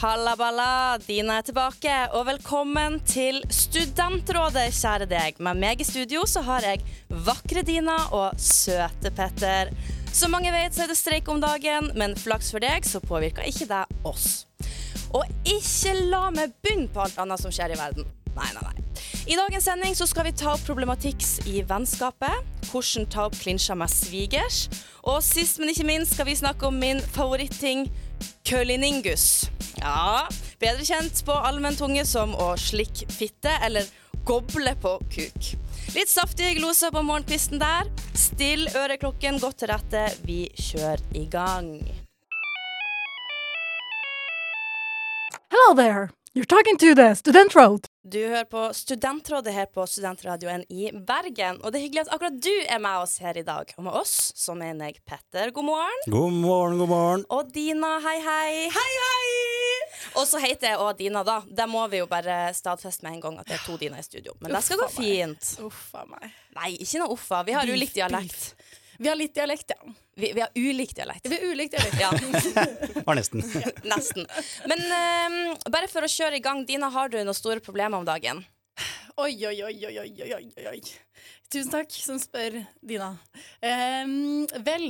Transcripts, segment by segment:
Halla balla, Dina er tilbake, og velkommen til Studentrådet, kjære deg. Med meg i studio så har jeg vakre Dina og søte Petter. Som mange vet, så er det streik om dagen, men flaks for deg, så påvirker ikke det oss. Og ikke la meg begynne på alt annet som skjer i verden. Nei, nei, nei. I dagens sending så skal vi ta opp problematikk i vennskapet, hvordan ta opp klinsjer med svigers, og sist, men ikke minst skal vi snakke om min favoritting, køliningus. Ja, bedre kjent på allmenntunge som å slikke fitte eller goble på kuk. Litt saftige gloser på morgenkvisten der. Still øreklokken godt til rette. Vi kjører i gang. Hello there. You're talking to the student road. Du hører på Studentrådet her på Studentradioen i Bergen. Og det er hyggelig at akkurat du er med oss her i dag. Og med oss så mener jeg Petter, god morgen. God morgen, god morgen. Og Dina, hei, hei. Hei, hei! Og så heter jeg òg Dina, da. Det må vi jo bare stadfeste med en gang at det er to Dina i studio. Men det skal gå Uffa meg. fint. Uffa meg. Nei, ikke noe uffa. Vi har ulik dialekt. Vi har litt dialekt, ja. Vi, vi har ulik dialekt. Vi har ulik dialekt. Ja, Var nesten. nesten. Men ehm, bare for å kjøre i gang, Dina, har du noen store problemer om dagen? Oi, oi, oi, oi, oi, oi, oi, oi. Tusen takk som spør, Dina. Um, vel,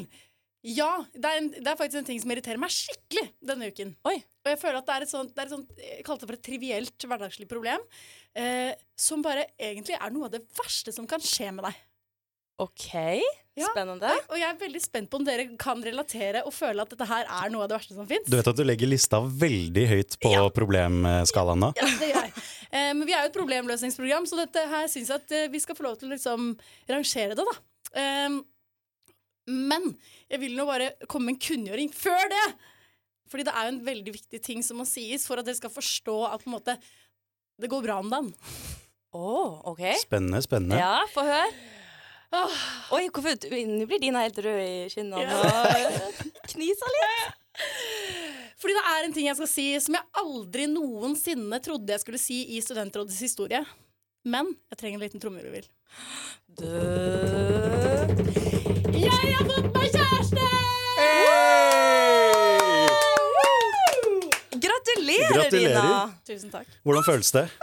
ja. Det er, en, det er faktisk en ting som irriterer meg skikkelig denne uken. Oi. Og jeg føler at det er et sånt, det er et sånt Jeg kalte det for et trivielt hverdagslig problem. Eh, som bare egentlig er noe av det verste som kan skje med deg. OK, Ja. spennende. Og jeg er veldig spent på om dere kan relatere og føle at dette her er noe av det verste som fins. Du vet at du legger lista veldig høyt på Ja. problemskalaen nå? Ja, det gjør jeg. Eh, Men vi er jo et problemløsningsprogram, så dette her syns jeg at eh, vi skal få lov til å liksom rangere det, da. Eh, Men jeg vil nå bare komme med en kunngjøring før det! Fordi det er jo en veldig viktig ting som må sies for at dere skal forstå at på en måte det går bra om dagen. Oh, OK. Spennende, spennende. Ja, få høre. Oi, hvorfor Nå blir Dina helt rød i kinnene og kniser litt. Fordi det er en ting jeg skal si som jeg aldri noensinne trodde jeg skulle si i Studentrådets historie. Men jeg trenger en liten trommevirvel. Jeg har fått meg kjæreste! Gratulerer, Gratulerer. Dina. Tusen takk. Hvordan føles det?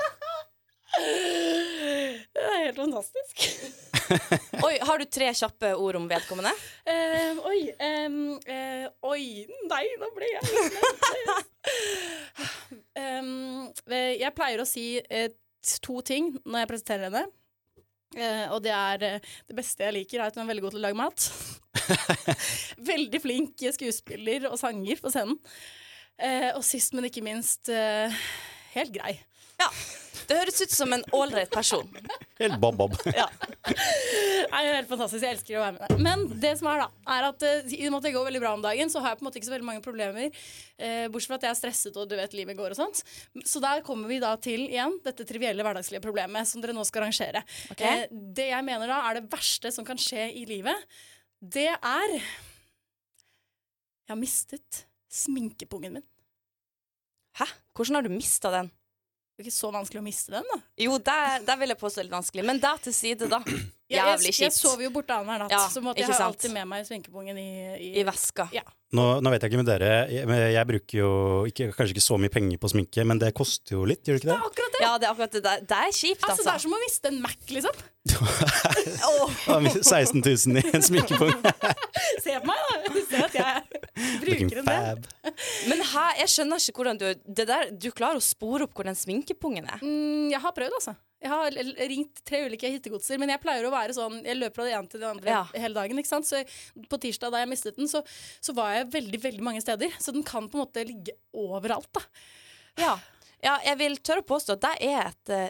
Det er helt fantastisk. Oi, Har du tre kjappe ord om vedkommende? Uh, oi um, uh, Oi, nei, nå ble jeg. Eh, Jeg pleier å si uh, to ting når jeg presenterer henne. Og det er Det beste jeg liker, er at hun er veldig god til å lage mat. veldig flink skuespiller og sanger på scenen. Og sist, men ikke minst, helt grei. Ja. Det høres ut som en ålreit person. Helt bob-bob. Ja. Nei, det er helt fantastisk. Jeg elsker å være med deg. Men det som er da, er at eh, i og med at det går veldig bra om dagen, så har jeg på en måte ikke så veldig mange problemer. Eh, bortsett fra at jeg er stresset og du vet livet går og sånt. Så der kommer vi da til igjen dette trivielle hverdagslige problemet som dere nå skal rangere. Ok. Eh, det jeg mener da er det verste som kan skje i livet, det er Jeg har mistet sminkepungen min. Hæ? Hvordan har du mista den? Det er ikke så vanskelig å miste den, da. Jo, der, det vil jeg påstå litt vanskelig. Men det til side, da. Jeg, kjipt. jeg, jeg sover jo borte annenhver natt, Ja, så måtte jeg har alltid med meg sminkepungen i, i, I veska. Ja. Nå, nå vet jeg ikke med dere, jeg, jeg bruker jo ikke, kanskje ikke så mye penger på sminke, men det koster jo litt, gjør det ikke det? Akkurat det! Ja, det er akkurat det. Det er kjipt, Altså, det altså. er som å miste en Mac, liksom. Ja, 16 000 i en sminkepung. Se på meg, da! Ser at jeg Looking bruker en del. Men hæ, jeg skjønner ikke hvordan du det der, Du klarer å spore opp hvor den sminkepungen er. Mm, jeg har prøvd, altså. Jeg har ringt tre ulike hittegodser, men jeg pleier å være sånn Jeg løper fra det ene til det andre Ja. hele dagen. ikke sant? Så på tirsdag da jeg mistet den, så, så var jeg veldig veldig mange steder. Så den kan på en måte ligge overalt. da. Ja. ja, jeg vil tørre å påstå at det er et eh,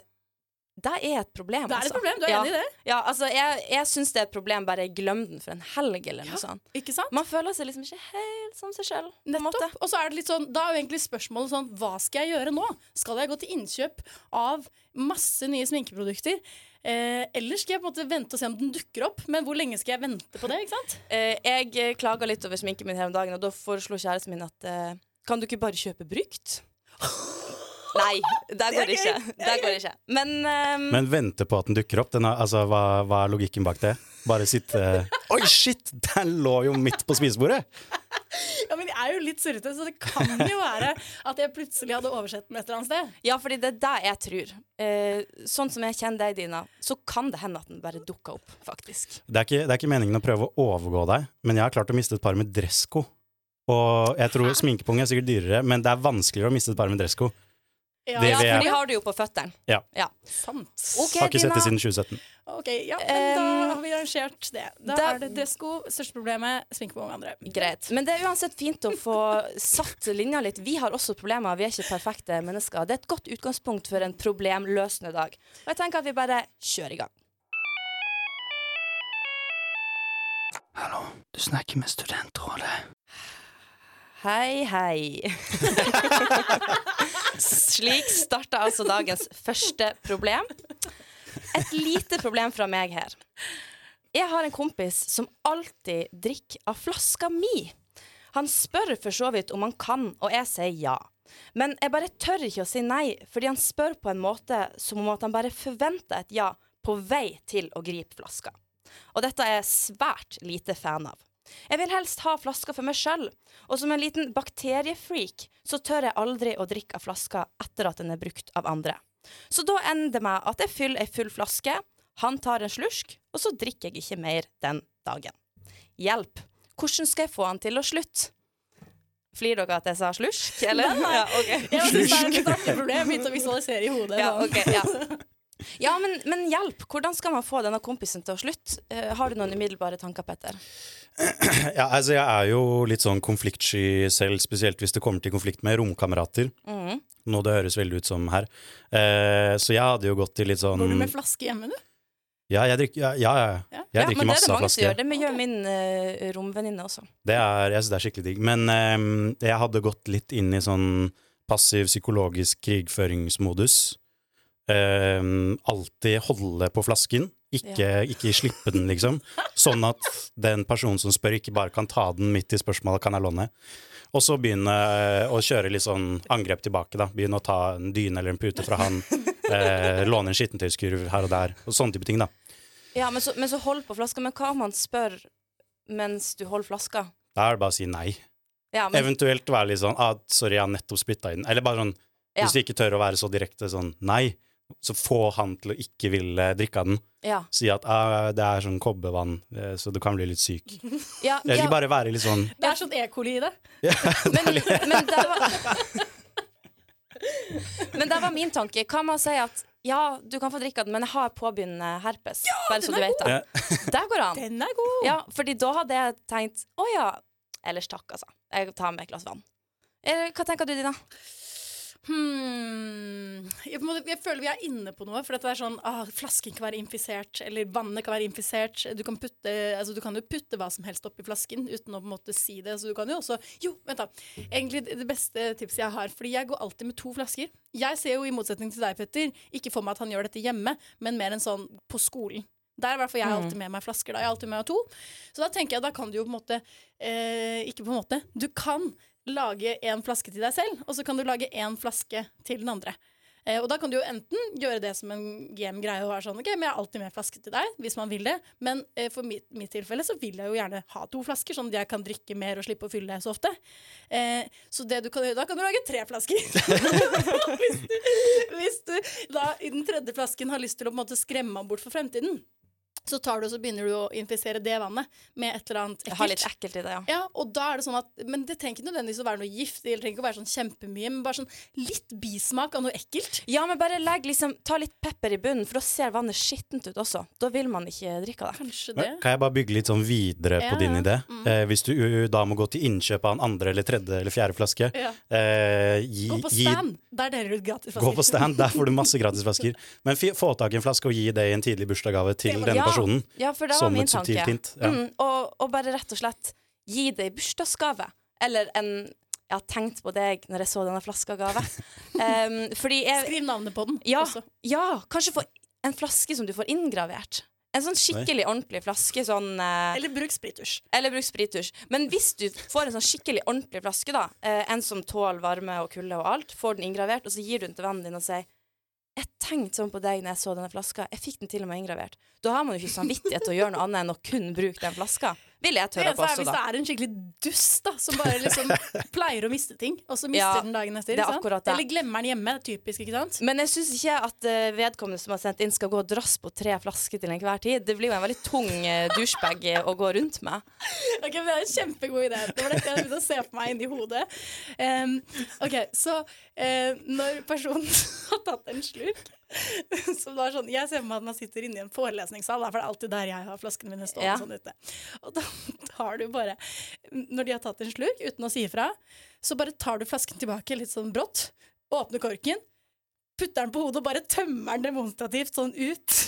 det er et problem. Det er et altså. problem, du er ja. enig i det? Ja, altså, jeg, jeg syns det er et problem bare jeg glemmer den for en helg eller noe sånt. Ikke sant? Man føler seg liksom ikke helt som seg sjøl. Nettopp. Og så er det litt sånn, da er jo egentlig spørsmålet sånn Hva skal jeg gjøre nå? Skal jeg gå til innkjøp av masse nye sminkeprodukter? Eh, eller skal jeg på en måte vente og se om den dukker opp? Men hvor lenge skal jeg vente på det? ikke sant? Eh, jeg klaga litt over sminken min her om dagen, og da foreslo kjæresten min at eh, kan du ikke bare kjøpe brukt? Nei, det går ikke. Der går ikke. Men, um... Men vente på at den dukker opp. Den er, altså, hva, hva er logikken bak det? Bare sitte Oi, shit! Den lå jo midt på spisebordet! Ja, men jeg er jo litt surrete, så det kan jo være at jeg plutselig hadde oversett den et eller annet sted. Ja, fordi det er det jeg tror. Eh, sånn som jeg kjenner deg, Dina, så kan det hende at den bare dukker opp, faktisk. Det er, ikke, det er ikke meningen å prøve å overgå deg, men jeg har klart å miste et par med dressko. Og jeg tror sminkepung er sikkert dyrere, men det er vanskeligere å miste et par med dressko. Ja, Det Ja, for de har du jo på føttene. Ja. sant. Okay, Har ikke sett det siden 2017. Ok, ja, men da har vi arrangert det. Da da- er det dressko, største problemet, sminkepung andre. Greit. Men det er uansett fint å få satt linja litt. Vi har også problemer, vi er ikke perfekte mennesker. Det er et godt utgangspunkt for en problemløsende dag. Og jeg tenker at vi bare kjører i gang. Hallo, du snakker med Studentrådet. Hei, hei. Slik starta altså dagens første problem. Et lite problem fra meg her. Jeg har en kompis som alltid drikker av flaska mi. Han spør for så vidt om han kan, og jeg sier ja. Men jeg bare tør ikke å si nei, fordi han spør på en måte som om at han bare forventer et ja på vei til å gripe flaska. Og dette er jeg svært lite fan av. Jeg vil helst ha flaska for meg sjøl, og som en liten bakteriefreak så tør jeg aldri å drikke av flaska etter at den er brukt av andre. Så da ender det med at jeg fyller ei full flaske, han tar en slusk, og så drikker jeg ikke mer den dagen. Hjelp! Hvordan skal jeg få han til å slutte? Flirer dere at jeg sa slursk, eller? Nei, nei. Ja, okay. Jeg synes det er et artig problem. mitt å visualisere i hodet. Ja, sånn. ok, ja. ja men, men hjelp! Hvordan skal man få denne kompisen til å slutte? Uh, har du noen umiddelbare tanker, Petter? Ja, altså jeg er jo litt sånn konfliktsky selv, spesielt hvis det kommer til konflikt med romkamerater. Mm. Noe det høres veldig ut som her. Uh, så jeg hadde jo gått til litt sånn Går du med flaske hjemme, du? Ja, jeg drikker, ja, ja, ja. Ja. Jeg ja, drikker men det er det av mange som gjør. Det gjør min uh, romvenninne også. Det er, jeg synes det er skikkelig digg. Men ehm, jeg hadde gått litt inn i sånn passiv psykologisk krigføringsmodus. Ehm, alltid holde på flasken, ikke, ikke slippe den, liksom. Sånn at den personen som spør, ikke bare kan ta den midt i spørsmålet 'kan jeg låne'? Og så begynne eh, å kjøre litt sånn angrep tilbake, da. Begynne å ta en dyne eller en pute fra han. Eh, låne en skittentøyskurv her og der, og sånne type ting, da. Ja, men så, men så hold på flaska. Men hva om han spør mens du holder flaska? Da er det bare å si nei. Ja, men, Eventuelt være litt sånn ah, 'sorry, jeg har nettopp spytta den Eller bare sånn Ja. Hvis du ikke tør å være så direkte sånn nei, så få han til å ikke ville drikke av den. ja. Si at ah, det er sånn kobbervann, eh, så du kan bli litt syk. Ja, Eller ja, bare være litt sånn Det er sånn E. coli i det. men, men, det var, men det var min tanke. Kan man si at ja, du kan få drikke av den, men jeg har påbegynnende herpes. bare så du vet det. Der går det an. Den er god! Ja, fordi da hadde jeg tenkt å ja, ellers takk, altså. Jeg tar med et glass vann. Eh, Hva tenker du, Dina? Hmm. Jeg, måte, jeg føler vi er inne på noe. For dette er sånn ah, Flasken kan være infisert, eller vannet kan være infisert. Du kan, putte, altså, du kan jo putte hva som helst oppi flasken uten å på en måte si det. Så du kan jo også Jo, vent, da. Egentlig det beste tipset jeg har. Fordi jeg går alltid med to flasker. Jeg ser jo i motsetning til deg, Petter, ikke for meg at han gjør dette hjemme, men mer enn sånn på skolen. Der er hvert fall jeg alltid med meg flasker. da Jeg er alltid med meg to. Så da tenker jeg, da kan du jo på en måte eh, Ikke på en måte. Du kan lage en flaske til deg selv, og så kan du lage en flaske til den andre. Eh, og da kan du jo enten gjøre det som en game-greie og være sånn OK, men jeg har alltid med flaske til deg, hvis man vil det. Men eh, for mitt, mitt tilfelle så vil jeg jo gjerne ha to flasker, sånn at jeg kan drikke mer og slippe å fylle så ofte. Eh, så det du kan gjøre, da kan du lage tre flasker. hvis, du, hvis du da i den tredje flasken har lyst til å på en måte skremme ham bort for fremtiden, så tar du og så begynner du å infisere det vannet med et eller annet Jeg har litt ekkelt. ekkelt i det, ja. Ja, og da er det sånn at Men det trenger ikke nødvendigvis å være noe gift, det trenger ikke å være sånn kjempemye, men bare sånn litt bismak av noe ekkelt. Ja, men bare legg liksom Ta litt pepper i bunnen, for da ser vannet skittent ut også. Da vil man ikke drikke av det. Kanskje det. Men Kan jeg bare bygge litt sånn videre på Ja, din idé? idé? Eh, hvis du da må gå til innkjøp av en andre eller tredje eller fjerde flaske, Ja. eh, gi, Gå på gi, stand. Der deler du gratis gå på stand, der får du masse gratisflasker. Men få tak i en flaske og gi det i en tidlig bursdagsgave til denne Ja, personen. Ja, for det var Som min tanke. hint. Ja. Mm, og, og bare rett og slett gi det i bursdagsgave. Eller en Jeg har tenkt på deg når jeg så denne flaska-gave. Um, fordi jeg Skriv navnet på den ja, også. ja, kanskje få en flaske som du får inngravert. En sånn skikkelig ordentlig flaske. Sånn, eh, Eller bruk sprittusj. eller bruk sprittusj. Men hvis du får en sånn skikkelig ordentlig flaske, da, eh, en som tåler varme og kulde og alt, får den inngravert, og så gir du den til vennen din og sier jeg tenkte sånn på deg når jeg så denne flaska. Jeg fikk den til og med inngravert. Da har man jo ikke samvittighet til å gjøre noe annet enn å kun bruke den flaska. Vil jeg tørre eneste er da. hvis det er en skikkelig dust da som bare liksom pleier å miste ting, og så mister Ja, den dagen etter. er. Eller glemmer den hjemme. Typisk, ikke sant? Men jeg syns ikke at eh, vedkommende som har sendt inn, skal gå og drasse på tre flasker til enhver tid. Det blir jo en veldig tung uh, douchebag eh, å gå rundt med. Ok, men Det er en kjempegod idé. Det var dette jeg begynte å se på meg inni hodet. Um, ok, Så uh, når personen har tatt en slurk som da er sånn, Jeg ser for meg at man sitter inne i en forelesningssal, for det er alltid der jeg har flaskene mine stående Ja. sånn ute. Og da tar du bare Når de har tatt en slurk uten å si ifra, så bare tar du flasken tilbake litt sånn brått, åpner korken, putter den på hodet og bare tømmer den demonstrativt sånn ut.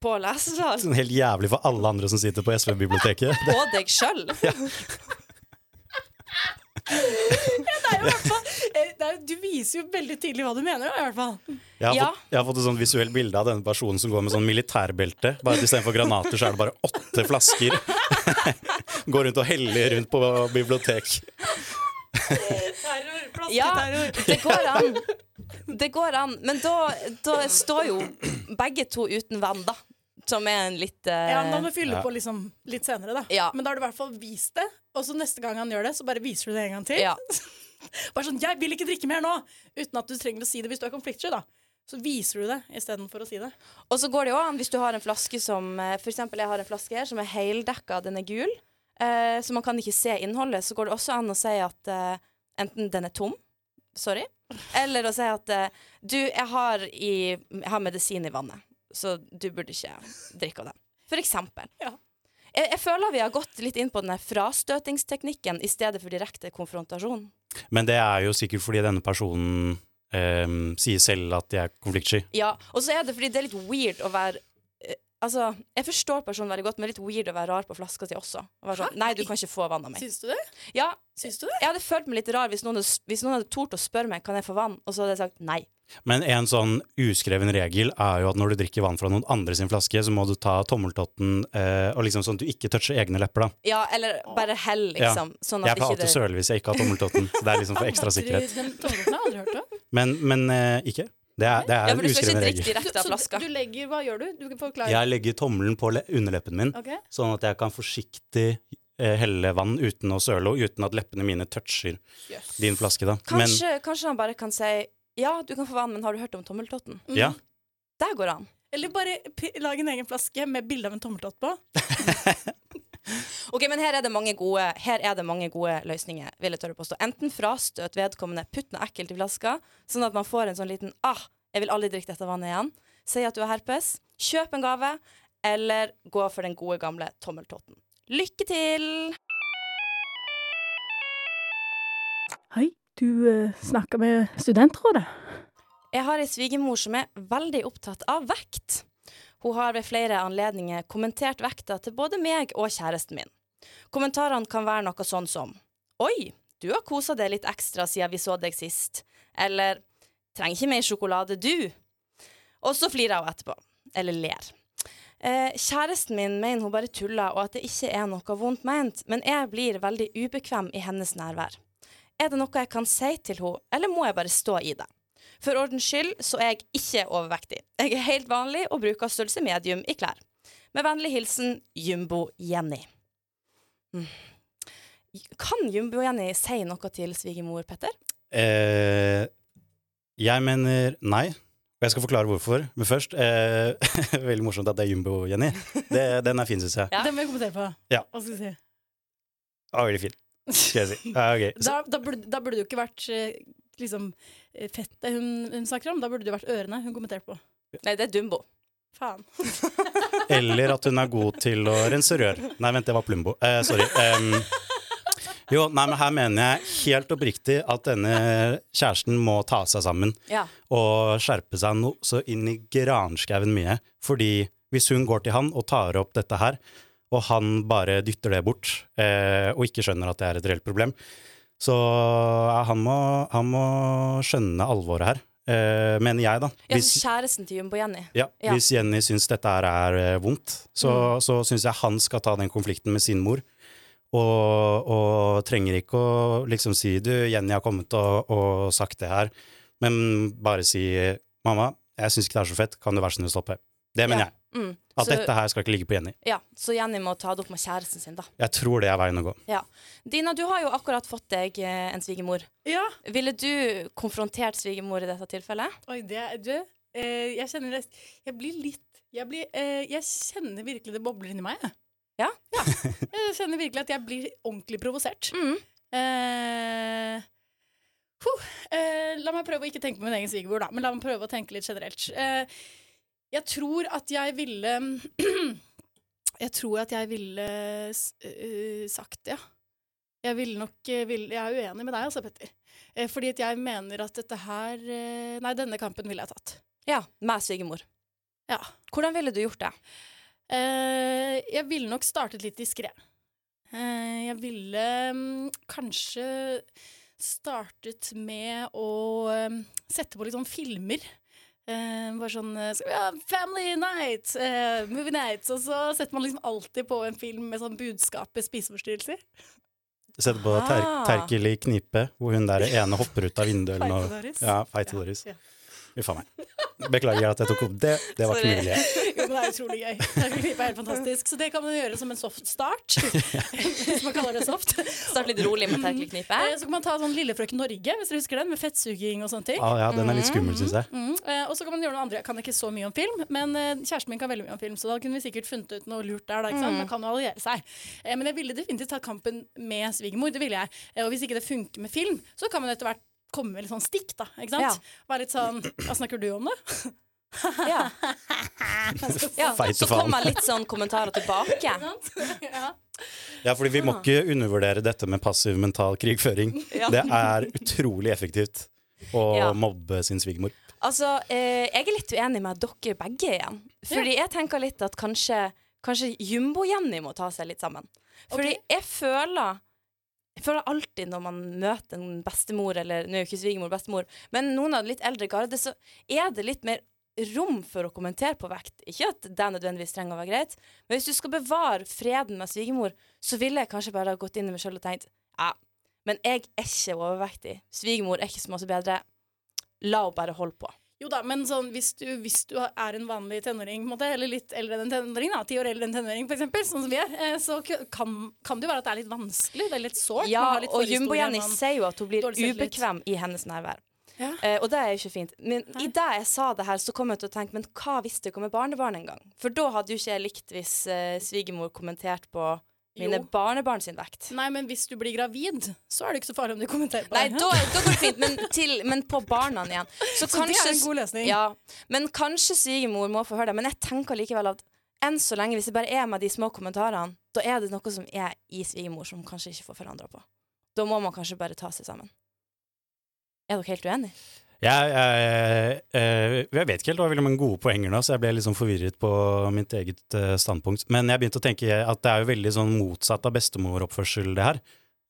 På lesesal. Sånn helt jævlig for alle andre som sitter på SV-biblioteket. Og deg sjøl. Det hvert fall, eh, er, du viser jo veldig tydelig hva du mener, i hvert fall. Jeg har, Ja. fått, jeg har fått et sånt visuelt bilde av denne personen som går med sånn militærbelte. Bare Istedenfor granater så er det bare åtte flasker. går rundt og heller rundt på bibliotek. Terror, Ja, flasketerror. det går an. Det går an. Men da, da står jo begge to uten vann, da. Som er en litt uh... Ja, men Da må du fylle Ja. på liksom litt senere, da. Ja. Men da har du i hvert fall vist det, og så neste gang han gjør det, så bare viser du det en gang til. ja. Bare sånn 'Jeg vil ikke drikke mer nå!' Uten at du trenger å si det hvis du er konfliktsky, da. Så viser du det istedenfor å si det. Og så går det jo an hvis du har en flaske som eh, For eksempel jeg har en flaske her som er heldekka, den er gul. Eh, så man kan ikke se innholdet. Så går det også an å si at eh, enten den er tom, sorry, eller å si at eh, du, jeg har, i, jeg har medisin i vannet, så du burde ikke drikke av den. For eksempel. Ja. Jeg, jeg føler vi har gått litt inn på denne frastøtingsteknikken i stedet for direkte konfrontasjon. Men det er jo sikkert fordi denne personen ehm, sier selv at de er konfliktsky. Ja, og så er det fordi det er litt weird å være Altså, Jeg forstår personen veldig godt, men det er litt weird å være rar på flaska si også. Og være sånn, Nei, du kan ikke få vann av meg. Syns du det? Ja, Syns du det? Jeg hadde følt meg litt rar hvis noen, hvis noen hadde tort å spørre meg Kan jeg få vann, og så hadde jeg sagt nei. Men en sånn uskreven regel er jo at når du drikker vann fra noen andre sin flaske, så må du ta tommeltotten eh, og liksom sånn at du ikke toucher egne lepper, da. Ja, eller bare hell, liksom. Sånn Jeg pleier alltid å det søle hvis jeg ikke har tommeltotten. Så det er liksom for ekstra sikkerhet. Den tommeltotten har jeg aldri hørt om. Men, men eh, ikke. Det er, det er Ja, en uskreven regel. av Så du legger Hva gjør du? Du. Jeg legger tommelen på underleppen min, okay. sånn at jeg kan forsiktig eh, helle vann uten å søle, og uten at leppene mine toucher Yes. din flaske, da. Men Kanskje, kanskje han bare kan si ja, du kan få vann, men har du hørt om tommeltotten? Mm. ja, Der går det an. Eller bare lag en egen flaske med bilde av en tommeltott på. Ok, men her er det mange gode, her er det mange gode løsninger, vil jeg tørre påstå. Enten frastøt vedkommende, putt noe ekkelt i flaska, sånn at man får en sånn liten ah, jeg vil aldri drikke dette vannet igjen. Si at du har herpes, kjøp en gave, eller gå for den gode gamle tommeltotten. Lykke til! Hei, du uh, snakker med studentrådet. Jeg har ei svigermor som er veldig opptatt av vekt. Hun har ved flere anledninger kommentert vekta til både meg og kjæresten min. Kommentarene kan være noe sånn som Oi, du har kosa deg litt ekstra siden vi så deg sist. Eller Trenger ikke mer sjokolade, du. Og så flirer hun etterpå. Eller ler. Eh, kjæresten min mener hun bare tuller, og at det ikke er noe vondt ment, men jeg blir veldig ubekvem i hennes nærvær. Er det noe jeg kan si til henne, eller må jeg bare stå i det? For ordens skyld så er jeg ikke overvektig. Jeg er helt vanlig og bruker størrelse medium i klær. Med vennlig hilsen Jumbo-Jenny. Mm. Kan Jumbo-Jenny si noe til svigermor Petter? eh, jeg mener nei. Og jeg skal forklare hvorfor. Men først eh, Veldig morsomt at det er Jumbo, Jenny. Det, den er fin, syns jeg. Ja. Den må jeg kommentere på. Ja. Hva skal jeg si? Ah, veldig fin, skal jeg si. Ah, okay. Da, da, burde, da burde du ikke vært eh, liksom eh, fettet hun, hun snakker om. Da burde det vært ørene hun kommenterte på. Nei, det er Dumbo. Faen. eller at hun er god til å rense rør. Nei, vent, det var Plumbo. Eh, sorry. Um, jo, nei, men her mener jeg helt oppriktig at denne kjæresten må ta seg sammen Ja. og skjerpe seg noe så inn i granskauen mye. Fordi hvis hun går til han og tar opp dette her, og han bare dytter det bort, eh, og ikke skjønner at det er et reelt problem, så ja, han, må, han må skjønne alvoret her. Eh, mener jeg, da. Hvis- ja, kjæresten til Jumbo-Jenny. ja, Ja. Hvis Jenny syns dette her er eh, vondt, så, Mm. så syns jeg han skal ta den konflikten med sin mor. Og, og trenger ikke å liksom si du, Jenny har kommet og, og sagt det her, men bare si mamma, jeg syns ikke det er så fett, kan du være så snill å stoppe? Det mener Ja. jeg. Mm. At Så, dette her skal ikke ligge på Jenny. ja, så Jenny må ta det opp med kjæresten sin, da. Jeg tror det er veien å gå. Ja. Dina, du har jo akkurat fått deg eh, en svigermor. Ja. Ville du konfrontert svigermor i dette tilfellet? Oi, det er du. Eh, jeg kjenner det Jeg blir litt Jeg, blir, eh, jeg kjenner virkelig det bobler inni meg. jeg. Ja? Jeg kjenner virkelig at jeg blir ordentlig provosert. Mm. Eh, huh, eh, la meg prøve å ikke tenke på min egen svigermor, da, men la meg prøve å tenke litt generelt. Eh, jeg tror at jeg ville Jeg tror at jeg ville uh, sagt det, ja. Jeg nok eh, vil, Jeg er uenig med deg, altså, Petter. Eh, fordi jeg mener at dette her eh, Nei, denne kampen ville jeg tatt. Ja, med svigermor. Ja. Hvordan ville du gjort det? Eh, jeg ville nok startet litt diskré. Eh, jeg ville mm, kanskje startet med å mm, sette på litt sånn filmer. Eh, bare sånn eh, vi ha family night? eh, movie night? Og så setter man liksom alltid på en film med sånn budskapet spiseforstyrrelser. Setter på ter Ah. Terkel i knipe, hvor hun der ene hopper ut av vinduet eller noe. Feite-Doris. Ja, feite Doris. Ja. Uff a meg. Beklager at jeg tok opp det. Det var ikke mulig. Jo, men det er utrolig gøy. Det er helt fantastisk. Så det kan man gjøre som en soft start. Hvis man kaller det soft. Start litt rolig med terkelknipe. Eh, Så kan man ta sånn Lillefrøken Norge, hvis dere husker den, med fettsuging og sånne ting. Ah, ja, den er litt skummel, syns jeg. Mm. Eh, og så kan man gjøre noe andre. Jeg kan ikke så mye om film, men eh, kjæresten min kan veldig mye om film, så da kunne vi sikkert funnet ut noe lurt der. Da, ikke sant? Man kan jo alliere seg. Men jeg ville definitivt tatt kampen med svigermor. Det ville jeg. Og hvis ikke det funker med film, så kan man etter hvert komme med litt sånn stikk, da. Ikke sant? Ja. Være litt sånn Hva snakker du om, det? Ja. ja. Så kommer litt sånn kommentarer tilbake. ja. Ja, fordi vi må ikke undervurdere dette med passiv mental krigføring. Ja. Det er utrolig effektivt å Ja. mobbe sin svigermor. Altså, eh, jeg er litt uenig med dere begge igjen. Fordi jeg tenker litt at kanskje, kanskje Jumbo-Jenny må ta seg litt sammen. Fordi okay. jeg føler jeg føler alltid når man møter en bestemor, eller nå er jo ikke svigermor bestemor, men noen av de litt eldre garde, så er det litt mer rom for å kommentere på vekt. Ikke at det nødvendigvis trenger å være greit, men hvis du skal bevare freden med svigermor, så ville jeg kanskje bare gått inn i meg sjøl og tenkt ja, men jeg er ikke overvektig. Svigermor er ikke så mye bedre. La henne bare holde på. Jo da, men sånn, hvis, du, hvis du er en vanlig tenåring, måte, eller litt eldre enn en tenåring, da, ti år eldre enn en tenåring eksempel, sånn som vi er, eh, så kan, kan det jo være at det er litt vanskelig. Det er litt sårt. Ja, og Jumbo-Jenny sier jo at hun blir ubekvem i hennes nærvær. Ja. Uh, og det er jo ikke fint. Men Nei. i det jeg sa det her, så kom jeg til å tenke Men hva hvis det kommer barnebarn en gang? For da hadde jo ikke jeg likt hvis uh, svigermor kommenterte på mine barnebarn sin vekt. Nei, men hvis du blir gravid, så er det ikke så farlig om du kommenterer på Nei, det. da, da går det fint, men, til, men på barna igjen. Så, Så det er en god løsning. Ja, men kanskje svigermor må få høre det. Men jeg tenker likevel at enn så lenge, hvis det bare er med de små kommentarene, da er det noe som er i svigermor som kanskje ikke får forandra på. Da må man kanskje bare ta seg sammen. Er dere helt uenige? Jeg, jeg, jeg, jeg vet ikke helt, det var veldig mange gode poenger nå, så jeg ble litt sånn forvirret på mitt eget eh, standpunkt. Men jeg begynte å tenke at det er jo veldig sånn motsatt av bestemoroppførsel, det her.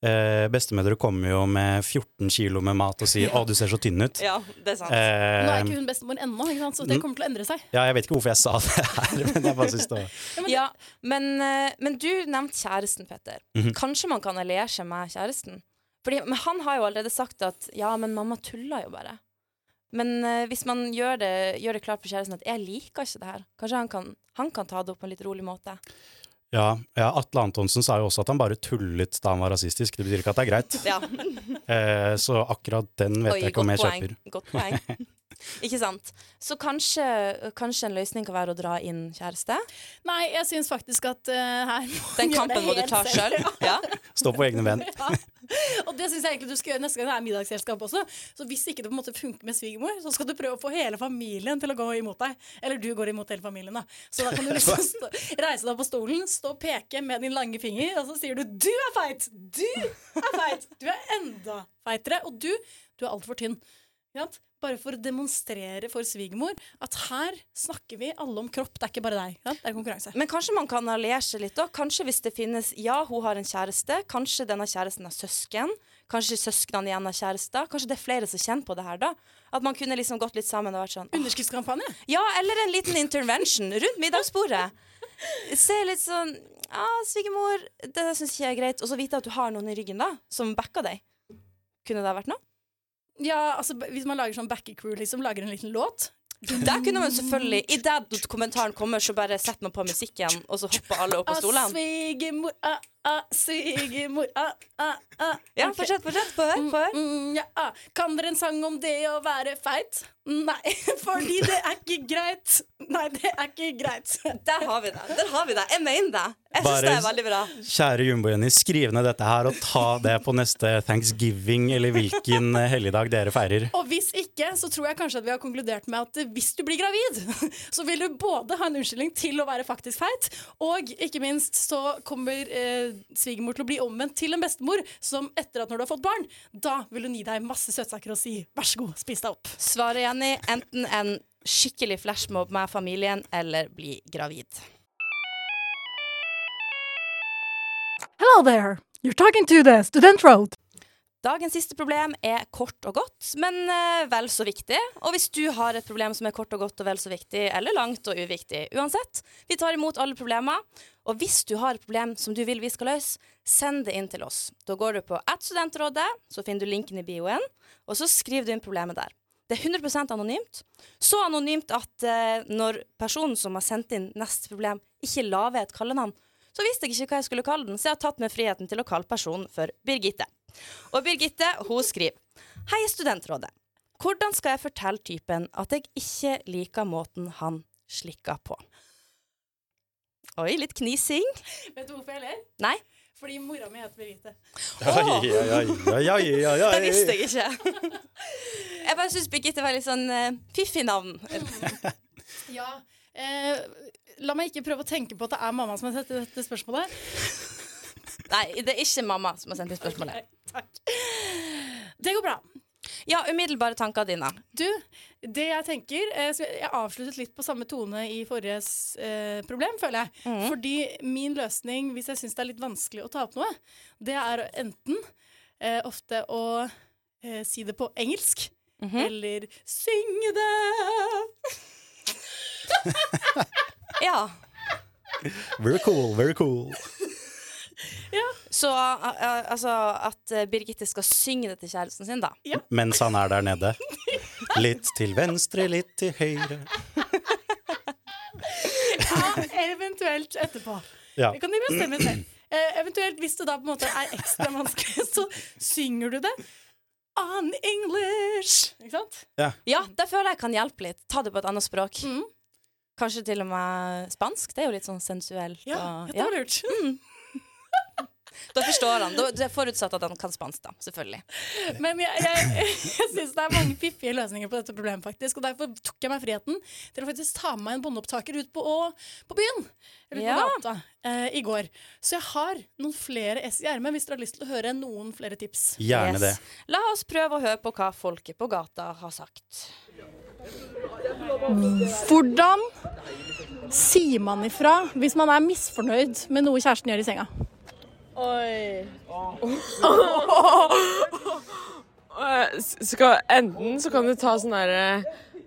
Eh, bestemødre kommer jo med 14 kilo med mat og sier 'Å, du ser så tynn ut'. Ja, det er sant. Nå er Eh, ikke hun bestemor ennå, ikke sant? så det kommer til å endre seg. ja, jeg vet ikke hvorfor jeg sa det her, men jeg bare syns det var Ja, men Ja, men, eh, men du nevnte kjæresten, Petter. Mhm. Kanskje man kan alliere seg med kjæresten? Fordi, men han har jo allerede sagt at ja, men mamma tuller jo bare. Men uh, hvis man gjør det, gjør det klart for kjæresten at jeg liker ikke det her, kanskje han kan, han kan ta det opp på en litt rolig måte. Ja, ja, Atle Antonsen sa jo også at han bare tullet da han var rasistisk. Det betyr ikke at det er greit. Ja. Eh, så akkurat den vet Oi, jeg ikke om jeg poeng. kjøper. Godt poeng. Ikke sant? Så kanskje, kanskje en løsning kan være å dra inn kjæreste? Nei, jeg syns faktisk at uh, her må Den kampen må du ta sjøl. Ja. Stå på egne ben. Og det syns jeg egentlig du skal gjøre neste gang det er middagsselskap også. Så hvis ikke det på en måte funker med svigermor, så skal du prøve å få hele familien til å gå imot deg. Eller du går imot hele familien, da. Så da kan du liksom stå, reise deg på stolen, stå og peke med din lange finger, og så sier du 'du er feit'! Du er feit! Du er enda feitere. Og du, du er altfor tynn. Bare for å demonstrere for svigermor at her snakker vi alle om kropp. Det er ikke bare deg. Ja? Det er konkurranse. Men kanskje man kan alliere seg litt da? Kanskje hvis det finnes Ja, hun har en kjæreste. Kanskje denne kjæresten har søsken. Kanskje søsknene igjen har kjærester. Kanskje det er flere som kjenner på det her, da. At man kunne liksom gått litt sammen og vært sånn «Åh, Underskriftskampanje. Ja, eller en liten intervention rundt middagsbordet. Se litt sånn Ja, svigermor, det syns ikke jeg er greit. Og så vite at du har noen i ryggen, da, som backer deg. Kunne det ha vært noe? Ja, altså Hvis man lager sånn backy crew, liksom, lager en liten låt Der kunne man selvfølgelig Idet kommentaren kommer, så bare setter man på musikken, og så hopper alle opp på Ah, stolene. Svigermor, ah, ah, svigermor, ah, ah, ah. Ja, fortsett, fortsett. Få høre. få høre. Mm, ja, ah. Kan dere en sang om det å være feit? Nei, fordi det er ikke greit. Nei, det er ikke greit. Der har vi det. Der har vi det. Jeg mener det. Jeg syns det er veldig bra. Kjære Jumbo-Jenny, skriv ned dette her og ta det på neste thanksgiving eller hvilken eh, helligdag dere feirer. Og hvis ikke, så tror jeg kanskje at vi har konkludert med at hvis du blir gravid, så vil du både ha en unnskyldning til å være faktisk feit, og ikke minst så kommer eh, svigermor til å bli omvendt til en bestemor som etter at når du har fått barn, da vil hun gi deg masse søtsaker og si vær så god, spis deg opp. Svaret, Jenny, enten en skikkelig flashmob med familien eller bli gravid. Hello there, you're talking to the student road. Dagens siste problem er kort og godt, men eh, vel så viktig. Og hvis du har et problem som er kort og godt og vel så viktig, eller langt og uviktig, uansett, vi tar imot alle problemer. Og hvis du har et problem som du vil vi skal løse, send det inn til oss. Da går du på at studentrådet, så finner du linken i bioen, og så skriver du inn problemet der. Det er 100% anonymt. Så anonymt at eh, når personen som har sendt inn neste problem, ikke la ved et kallenavn, så visste jeg ikke hva jeg skulle kalle den, så jeg har tatt meg friheten til å kalle personen for Birgitte. Og Birgitte hun skriver Hei, Studentrådet. Hvordan skal jeg fortelle typen at jeg ikke liker måten han slikker på? Oi, litt knising. Vet du hvorfor jeg ler? Nei, Fordi mora mi heter Birgitte. Oi, oi, oi, oi, oi, oi, det visste jeg ikke. Jeg bare syns Birgitte var litt sånn uh, fiffig navn. Ja, eh, La meg ikke prøve å tenke på at det er mamma som har sett dette spørsmålet. Nei, det er ikke mamma som har sendt inn spørsmålet. Takk. Det går bra. Ja, umiddelbare tanker dine. Du, det jeg tenker eh, så Jeg avsluttet litt på samme tone i forrige eh, problem, føler jeg. Mm. Fordi min løsning, hvis jeg syns det er litt vanskelig å ta opp noe, det er enten eh, ofte å eh, si det på engelsk, Mhm. eller synge det. Ja. Very cool, very cool. Så uh, uh, altså at uh, Birgitte skal synge det til kjæresten sin, da. Mens han er der nede. Litt til venstre, litt til høyre. Ja, eventuelt etterpå. Ja. Det kan de bestemme selv. Eh, eventuelt hvis det da på en måte er ekstra vanskelig, så synger du det on English. Ikke sant? Ja, det føler jeg kan hjelpe litt. Ta det på et annet språk. Mm. Kanskje til og med spansk. Det er jo litt sånn sensuelt. Ja, og, det var lurt. Da forstår han. Det er forutsatt at han kan spansk, da. Selvfølgelig. Men jeg, jeg, jeg syns det er mange fiffige løsninger på dette problemet, faktisk. Og derfor tok jeg meg friheten til å faktisk ta med meg en båndopptaker ut på, på byen. Eller Ja. på gata eh, i går. Så jeg har noen flere S i ermet hvis dere har lyst til å høre noen flere tips. Gjerne det. Yes. La oss prøve å høre på hva folket på gata har sagt. Hvordan sier man ifra hvis man er misfornøyd med noe kjæresten gjør i senga? Oi. Eh, Skal, enten så kan du ta sånn derre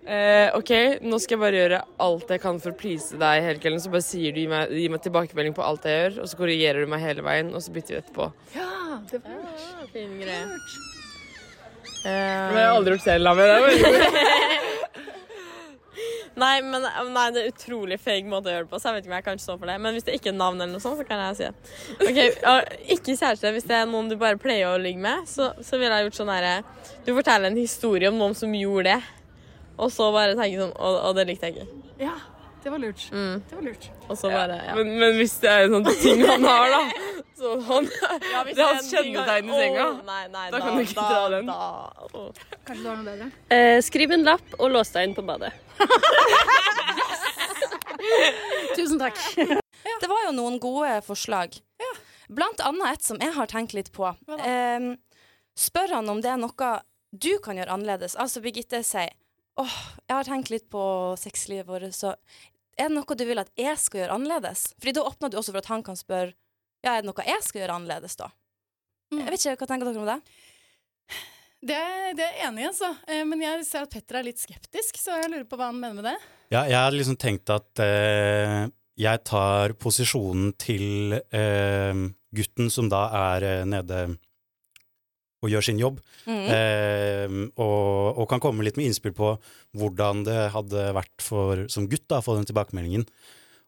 eh, OK, nå skal jeg bare gjøre alt jeg kan for å please deg hele kvelden. Så bare sier du gi meg, gi meg tilbakemelding på alt jeg gjør, og så korrigerer du meg hele veien, og så bytter vi etterpå. Ja, det var Fin greie. Det har jeg aldri gjort selv, da. Nei, men nei, det er utrolig feig måte å gjøre det på, så jeg vet ikke om jeg kan stå for det. Men hvis det ikke er navn, eller noe sånt, så kan jeg si det. Ok, Ikke kjæreste. Hvis det er noen du bare pleier å ligge med, så, så ville jeg gjort sånn herre Du forteller en historie om noen som gjorde det, og så bare tenker sånn Og, og det likte jeg ikke. Ja, det var lurt. Mm. Det var lurt. Og så bare Ja. Men, men hvis det er en sånn ting han har, da så han, Ja, Det er hans kjennetegn i senga. Nei, nei, Da kan du ikke dra den. Da, åh. Kanskje du har noe bedre? Eh, skriv en lapp og lås deg inn på badet. Tusen takk. Det var jo noen gode forslag. Blant annet et som jeg har tenkt litt på. Ehm, spør han om det er noe du kan gjøre annerledes. Altså Birgitte sier åh, jeg har tenkt litt på sexlivet vårt, så er det noe du vil at jeg skal gjøre annerledes? Fordi da åpner du også for at han kan spørre ja, er det noe jeg skal gjøre annerledes da? Mm. Jeg vet ikke, Hva tenker dere om det? Det, det er jeg enig i, altså. Eh, Men jeg ser at Petter er litt skeptisk, så jeg lurer på hva han mener med det. Ja, jeg har liksom tenkt at eh, jeg tar posisjonen til eh, gutten som da er eh, nede og gjør sin jobb. Eh, og, og kan komme litt med innspill på hvordan det hadde vært for, som gutt da, å få den tilbakemeldingen.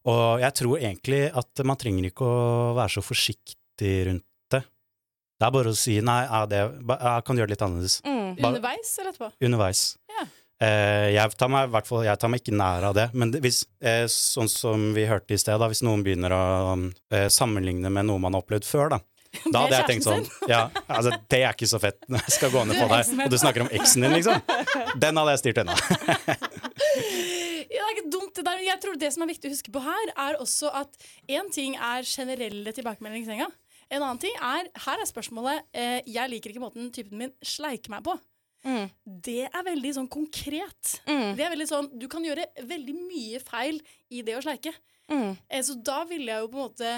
Og jeg tror egentlig at man trenger ikke å være så forsiktig rundt det. Det er bare å si nei, ja, det, jeg kan gjøre det litt annerledes. Mm. Underveis eller etterpå? Underveis. Ja. Eh, jeg, tar meg, hvert fall, jeg tar meg ikke nær av det. Men det, hvis, eh, sånn som vi hørte i sted, da, hvis noen begynner å eh, sammenligne med noe man har opplevd før, da. Da hadde jeg tenkt sånn ja, altså, Det er ikke så fett når jeg skal gå ned på deg, og du snakker om eksen din, liksom. Den hadde jeg styrt unna. Ja, det er ikke dumt det der. men Jeg tror det som er viktig å huske på her, er også at én ting er generelle tilbakemeldinger i senga. En annen ting er Her er spørsmålet eh, Jeg liker ikke måten typen min sleiker meg på. Mm. Det er veldig sånn konkret. Mm. Det er veldig sånn Du kan gjøre veldig mye feil i det å sleike. Mm. Eh, så da ville jeg jo på en måte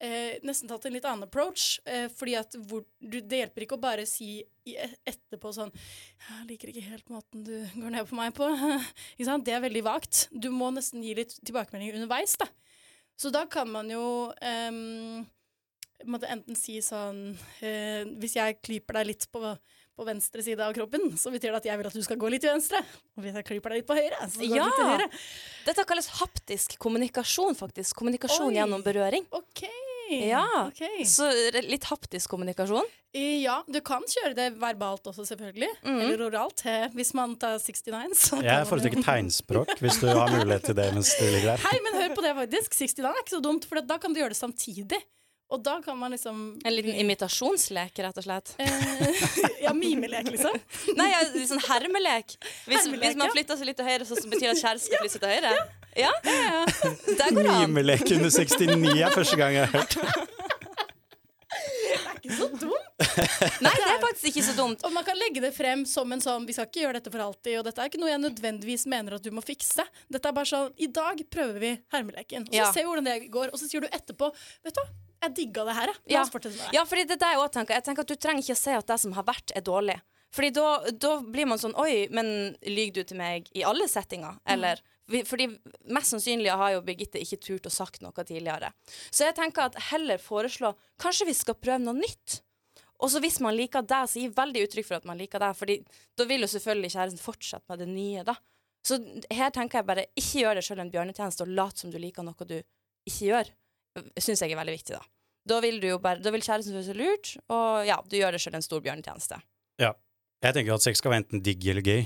eh, nesten tatt en litt annen approach. Eh, fordi at hvor, du, det hjelper ikke å bare si i, etterpå sånn 'Jeg liker ikke helt måten du går ned på meg på.' Det er veldig vagt. Du må nesten gi litt tilbakemeldinger underveis, da. Så da kan man jo eh, enten si sånn eh, Hvis jeg klyper deg litt på på venstre side av kroppen, så betyr det at jeg vil at du skal gå litt til venstre. Og hvis jeg klyper deg litt på høyre, så går Ja. du litt til høyre. Dette kalles haptisk kommunikasjon, faktisk. Kommunikasjon Oi. gjennom berøring. OK. Ja. okay. Så litt haptisk kommunikasjon. Ja, du kan kjøre det verbalt også, selvfølgelig. Mm. Eller oralt, eh, hvis man tar 69. Så Jeg man jo- foretrekker tegnspråk, hvis du har mulighet til det mens du ligger der. Hei, men hør på det, faktisk. 69 er ikke så dumt, for da kan du gjøre det samtidig. Og da kan man liksom En liten imitasjonslek, rett og slett. eh, Ja, mimelek, liksom. Nei, ja, litt sånn hermelek. Hvis, Hermelek, hvis man ja. flytter seg litt til høyre, så betyr det at kjæresten flytter flytte seg til høyre? Ja, Der går det an. Mimelek under 69 er første gang jeg har hørt. Ikke så dumt. Nei, det er faktisk ikke så dumt. Og man kan legge det frem som en sånn Vi skal ikke gjøre dette for alltid, og dette er ikke noe jeg nødvendigvis mener at du må fikse. Dette er bare sånn I dag prøver vi hermeleken, og så Ja. ser vi hvordan det går. Og så sier du etterpå Vet du hva, jeg digga det her, jeg. La Ja. oss fortsette med det. Ja, fordi det er det jeg også tenker. Jeg tenker at Du trenger ikke å si at det som har vært, er dårlig. Fordi da, da blir man sånn Oi, men lyver du til meg i alle settinger? Eller vi- Fordi Mest sannsynlig har jo Birgitte ikke turt å sagt noe tidligere. Så jeg tenker at heller foreslå Kanskje vi skal prøve noe nytt? Og så hvis man liker deg, så gi veldig uttrykk for at man liker deg. Fordi da vil jo selvfølgelig kjæresten fortsette med det nye, da. Så her tenker jeg bare ikke gjør det sjøl en bjørnetjeneste og lat som du liker noe du ikke gjør. Syns jeg er veldig viktig, da. Da vil, bare, da vil kjæresten føle seg lurt, og ja, du gjør deg sjøl en stor bjørnetjeneste. Ja. Jeg tenker at sex skal være enten digg eller gøy.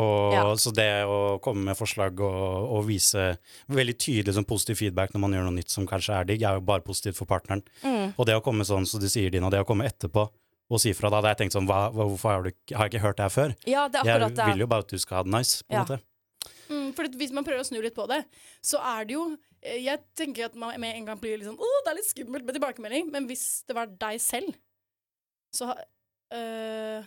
Og Ja. Så det å komme med forslag og, og vise veldig tydelig sånn positiv feedback når man gjør noe nytt som kanskje er digg, er jo bare positivt for partneren. Mm. Og det å komme sånn som du sier, Dina, det å komme etterpå og si fra, da hadde jeg tenkt sånn hva, Hvorfor har, du, har jeg ikke hørt det her før? Ja, det er Jeg akkurat det. vil jo bare at du skal ha det nice, på en Ja. måte. Mm, for hvis man prøver å snu litt på det, så er det jo eh, Jeg tenker at man med en gang blir litt sånn Å, det er litt skummelt med tilbakemelding. Men hvis det var deg selv, så øh,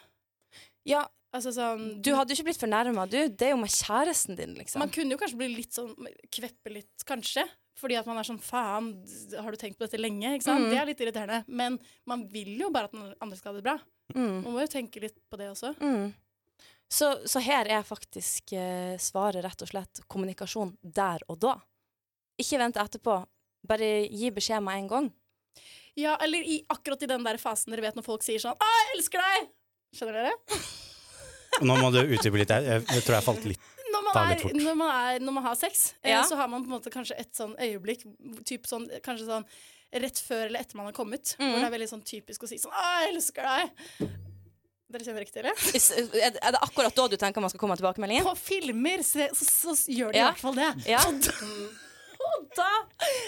Ja, Altså sånn du hadde jo ikke blitt fornærma, du. Det er jo med kjæresten din, liksom. Man kunne jo kanskje bli litt sånn Kveppe litt, kanskje. Fordi at man er sånn Faen, har du tenkt på dette lenge? Ikke sant? Mm. Det er litt irriterende. Men man vil jo bare at den andre skal ha det bra. Mm. Man må jo tenke litt på det også. Mm. Så, så her er faktisk eh, svaret rett og slett kommunikasjon der og da. Ikke vent etterpå. Bare gi beskjed med en gang. Ja, eller i, akkurat i den der fasen dere vet når folk sier sånn 'Å, jeg elsker deg'. Skjønner dere? Nå må du utdype litt. Jeg, jeg, tror jeg falt litt man, er, når, man er, når man har sex, eh, Ja. så har man på en måte kanskje et sånn øyeblikk typ sånn, Kanskje sånn rett før eller etter man har kommet, mm. hvor det er veldig sånn typisk å si sånn 'Å, jeg elsker deg'. Dere kjenner riktig, eller? Er er det akkurat da du tenker man skal komme med tilbakemeldingen? På filmer så, så, så, gjør de Ja. i hvert fall det. Ja. Og, da, og da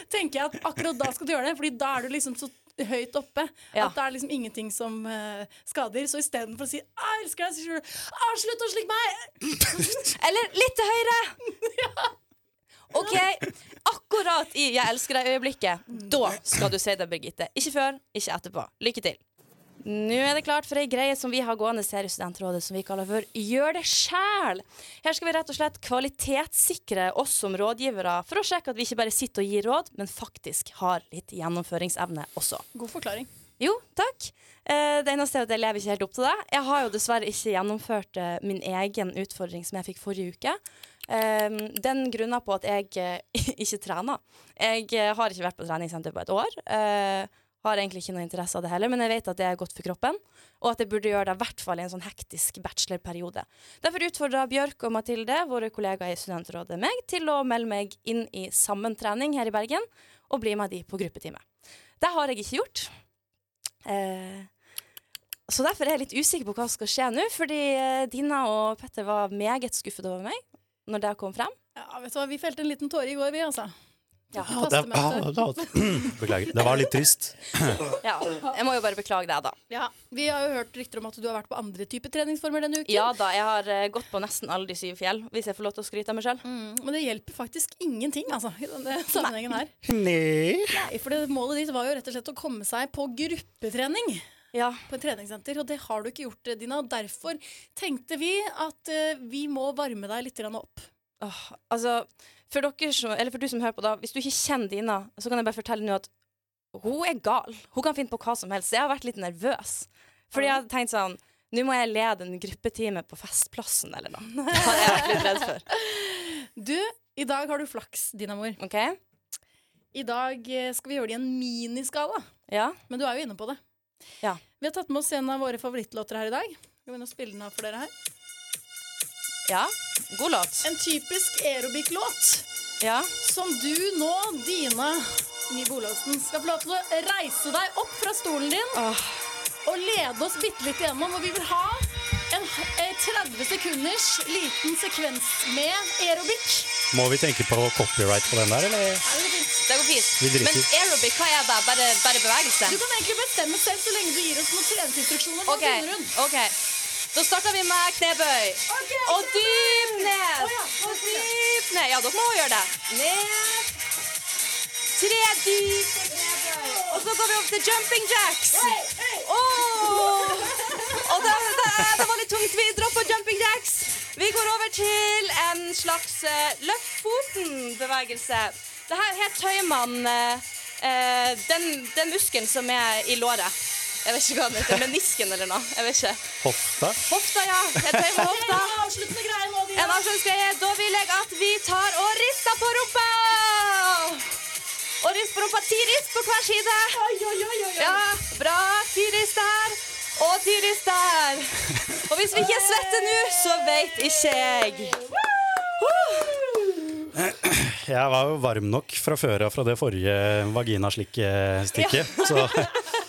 tenker jeg at akkurat da skal du gjøre det, Fordi da er du liksom så høyt oppe Ja. at det er liksom ingenting som uh, skader. Så istedenfor å si jeg elsker deg', så sier du slutt å slikke meg'. Eller litt til høyre! OK, akkurat i 'jeg elsker deg'-øyeblikket, da skal du si det, Birgitte. Ikke før, ikke etterpå. Lykke til. Nå er det klart for ei greie som vi har gående her i Studentrådet, som vi kaller for Gjør det sjæl. Her skal vi rett og slett kvalitetssikre oss som rådgivere, for å sjekke at vi ikke bare sitter og gir råd, men faktisk har litt gjennomføringsevne også. God forklaring. Jo, takk. Eh, det eneste er at jeg lever ikke helt opp til det. Jeg har jo dessverre ikke gjennomført eh, min egen utfordring som jeg fikk forrige uke. Um, den grunna på at jeg uh, ikke trener. Jeg uh, har ikke vært på treningssenter på et år. Eh, Har egentlig ikke noe interesse av det heller, men jeg vet at det er godt for kroppen. Og at jeg burde gjøre det i hvert fall i en sånn hektisk bachelorperiode. Derfor utfordra Bjørk og Mathilde, våre kollegaer i Studentrådet, meg til å melde meg inn i sammentrening her i Bergen og bli med de på gruppetime. Det har jeg ikke gjort. Eh, så derfor er jeg litt usikker på hva som skal skje nå, fordi eh, Dina og Petter var meget skuffet over meg når det kom frem. Ja, vet du hva, Vi felte en liten tåre i går, vi, altså. Ja. Det, beklager. Det var litt trist. Ja, jeg må jo bare beklage deg, da. Ja, Vi har jo hørt rykter om at du har vært på andre typer treningsformer denne uken. Ja da, jeg har uh, gått på nesten alle de syv fjell, hvis jeg får lov til å skryte av meg sjøl. Mm, men det hjelper faktisk ingenting, altså, i denne sammenhengen her. Nei. Nei, for det, målet ditt var jo rett og slett å komme seg på gruppetrening. Ja. på et treningssenter, og det har du ikke gjort, Dina. og Derfor tenkte vi at uh, vi må varme deg litt opp. Åh, altså, for, dere for du som hører på, da, hvis du ikke kjenner Dina, så kan jeg bare fortelle nå at hun er gal. Hun kan finne på hva som helst. Jeg har vært litt nervøs. Fordi jeg hadde tenkt sånn Nå må jeg lede en gruppetime på Festplassen eller noe. Det har jeg vært litt redd for. Du, i dag har du flaks, Dinamor. OK? I dag eh, skal vi gjøre det i en miniskala, Ja? men du er jo inne på det. Ja. Vi har tatt med oss en av våre favorittlåter her i dag. Skal vi begynne å spille den av for dere her? Ja? God låt. En typisk aerobic-låt Ja? som du nå, Dine Nye Bolåsen, skal få lov til å reise deg opp fra stolen din Åh. og lede oss bitte litt igjennom. Og vi vil ha en eh, 30 sekunders liten sekvens med aerobic. Må vi tenke på copyright på den der, eller? Er det fint? Det går fint. Men aerobic, hva er det? Bare, bare bevegelse? Du kan egentlig bestemme selv så lenge du gir oss noen treningsinstruksjoner. Okay. ok Da starter vi med knebøy. Okay, Og dyp ned. Ja, Og dyp ned. Ja, dere må gjøre det. Ned. Tre dype knebøy. Og så går vi opp til jumping jacks. Oh. Og det, det, det var litt tungt. Vi dropper jumping jacks. Vi går over til en slags uh, løft foten-bevegelse. Det her, tøyer man eh, eh, den, den muskelen som er i låret. Jeg vet ikke hva den heter. Menisken eller noe. Jeg vet ikke. Hofta? Hofta, ja. Jeg tøyer med hofta. En avsluttende greie nå, En Dina. avslutningsgreie. Da vil jeg at vi tar og rister på rumpa. Og rist på rumpa. Ti rist på hver side. Oi, oi, oi, oi. Ja, bra. Ti rist der. Og ti rist der. Og hvis vi ikke svetter nå, så vet ikke jeg. Jeg var jo varm nok fra før av fra det forrige vaginaslikkestikket, så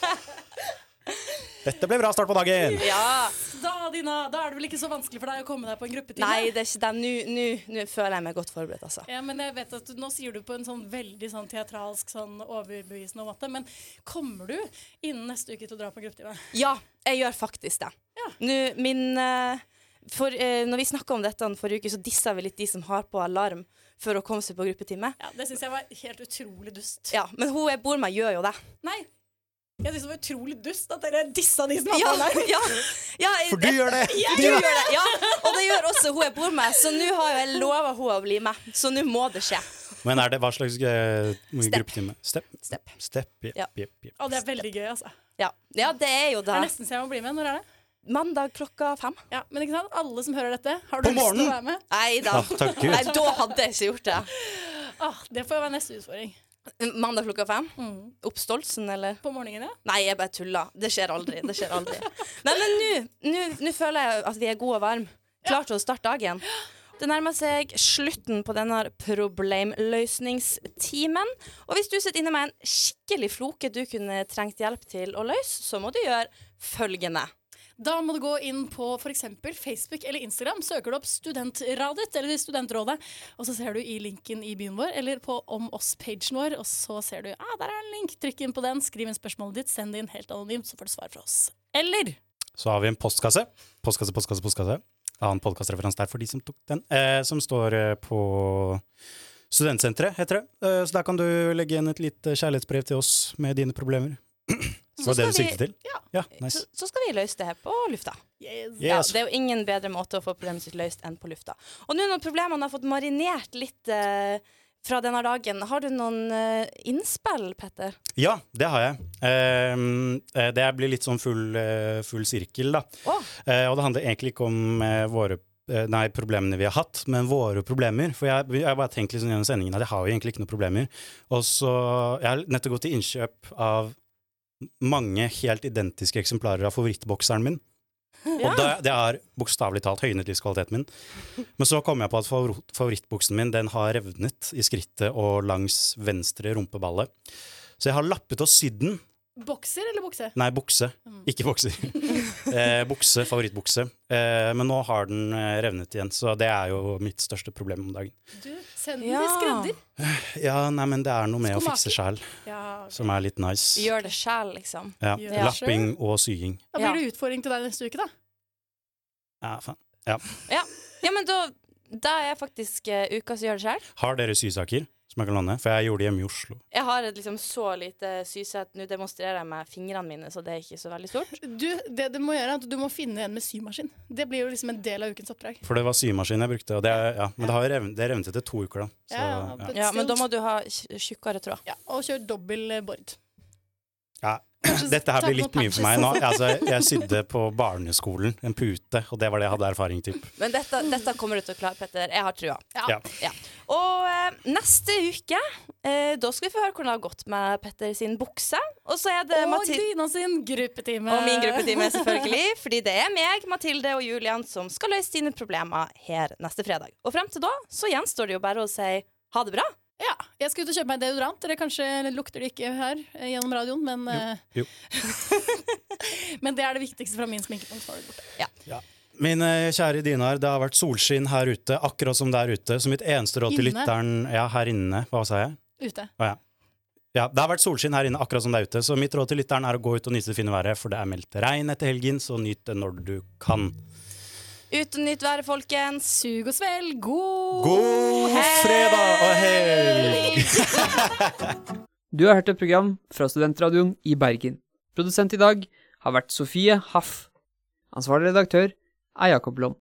Dette ble bra start på dagen. Ja. Da, Dina, da er det vel ikke så vanskelig for deg å komme deg på en gruppetime? Nei, det er ikke det. Nå- føler jeg meg godt forberedt, altså. Ja, men jeg vet at du, Nå sier du på en sånn veldig sånn teatralsk, sånn overbevisende måte. Men kommer du innen neste uke til å dra på gruppetime? Ja, jeg gjør faktisk det. Ja. Nå, min eh, for, eh, Når vi snakka om dette forrige uke, så dissa vi litt de som har på alarm for å komme seg på gruppetime. Ja, Det syns jeg var helt utrolig dust. Ja, Men hun jeg bor med, gjør jo det. Nei. Jeg syns det var utrolig dust at dere dissa de som hadde Ja, alarm. ja, ja, For du gjør det! Du gjør det, ja. Og det gjør også hun jeg bor med, så nå har jeg lova hun å bli med. Så nå må det skje. Men er det hva slags eh, gruppetime? Step. Step. Step, Yep, Ja. Yep, jepp. Og det er veldig gøy, altså. Ja, ja det er jo Det det. er nesten så jeg må bli med. Når er det? Mandag klokka fem. Ja, Men ikke sant, alle som hører dette, har du På lyst til å være med? Nei da. Ah, takk Gud. Nei, da hadde jeg ikke gjort det. Ah, det får være neste utfordring. Mandag klokka fem? Mm. Oppstolsen, eller? På morgenen, ja. Nei, jeg bare tuller. Det skjer aldri. Det skjer aldri. Nei, men nå- føler jeg at vi er gode og varme. Klar til å starte dagen. Det nærmer seg slutten på denne problemløsningstimen. Og hvis du sitter inne med en skikkelig floke du kunne trengt hjelp til å løse, så må du gjøre følgende. Da må du gå inn på f.eks. Facebook eller Instagram. Søker du opp Studentradet eller Studentrådet, og så ser du i linken i byen vår eller på Om oss-pagen vår, og så ser du ah, der er en link. Trykk inn på den, skriv inn spørsmålet ditt, send det inn helt anonymt, så får du svar fra oss. Eller Så har vi en postkasse. Postkasse, postkasse, postkasse. Annen podkastreferanse der for de som tok den. Eh, som står eh, på Studentsenteret, heter det. Eh, så der kan du legge igjen et lite kjærlighetsbrev til oss med dine problemer. Så Var det det vi- siktet til? Ja. Ja, nice. så skal vi løse det her på lufta. yes. Ja, det er jo ingen bedre måte å få problemet sitt løst enn på lufta. Og nå når problemene har fått marinert litt eh, fra denne dagen, har du noen eh, innspill, Petter? Ja, det har jeg. Ehm, eh, det blir litt sånn full, eh, full sirkel, da. Oh. Eh, og det handler egentlig ikke om eh, våre Nei, problemene vi har hatt, men våre problemer. For jeg, jeg bare tenkte liksom gjennom sendingen at jeg har jo egentlig ikke noen problemer. Og så Jeg har nettopp gått til innkjøp av mange helt identiske eksemplarer av favorittbokseren min. Ja. Og det, det er bokstavelig talt høynet livskvaliteten min. Men så kom jeg på at favor- favorittbuksen min den har revnet i skrittet og langs venstre rumpeballe. Så jeg har lappet og sydd den. Bokser eller bukse? Nei, bukse. Ikke bokser. eh, bukse, favorittbukse. Eh, men nå har den eh, revnet igjen, så det er jo mitt største problem om dagen. Du, send den Ja. til skredder. Ja, nei, men det er noe med å fikse sjæl Ja, som er litt nice. Gjør det sjæl, liksom. Ja. Det Lapping og sying. Da blir det utfordring til deg neste uke, da. Ja, faen. Ja, men da, da er faktisk uh, uka som gjør det sjøl. Har dere sysaker som jeg kan låne? For jeg gjorde det hjemme i Oslo. Jeg har et liksom så lite sysett. Nå demonstrerer jeg med fingrene mine, så det er ikke så veldig stort. Du, det du må gjøre, er at du må finne en med symaskin. Det blir jo liksom en del av ukens oppdrag. For det var symaskin jeg brukte, og det, ja, men det, har det revnet etter to uker, da. Så, Ja, ja. Ja, men da må du ha tjukkere tråd. ja, Og kjør dobbel bord. Ja. Dette her blir litt mye for meg nå. Altså, jeg sydde på barneskolen en pute, og det var det jeg hadde erfaring til. Men dette, dette kommer du til å klare, Petter. Jeg har trua. Ja. Ja. Og eh, neste uke, eh, da skal vi få høre hvordan det har gått med Petter sin bukse. Og så er det Og Mathilde Dina sin gruppetime. og min gruppetime, selvfølgelig. Fordi det er meg, Mathilde og Julian som skal løse dine problemer her neste fredag. Og frem til da så gjenstår det jo bare å si ha det bra. Ja, Jeg skal ut og kjøpe meg deodorant. Eller kanskje lukter det ikke her eh, gjennom radioen, men eh, Jo. Men det er det viktigste fra min sminkepunkt. nå er det borte. Mine kjære Dinar, det har vært solskinn her ute, akkurat som der ute. Så mitt eneste råd til Inne? lytteren Ja, her inne. Hva sa jeg? Ute. Å ja. Ja, Det har vært solskinn her inne, akkurat som der ute. Så mitt råd til lytteren er å gå ut og nyte det fine været, for det er meldt regn etter helgen, så nyt det når du kan. Ut og nytt været, folkens. Sug og svelg. God, God fredag og helg! Du har hørt et program fra Studentradioen i Bergen. Produsent i dag har vært Sofie Haff. Ansvarlig redaktør er Jakob Lom.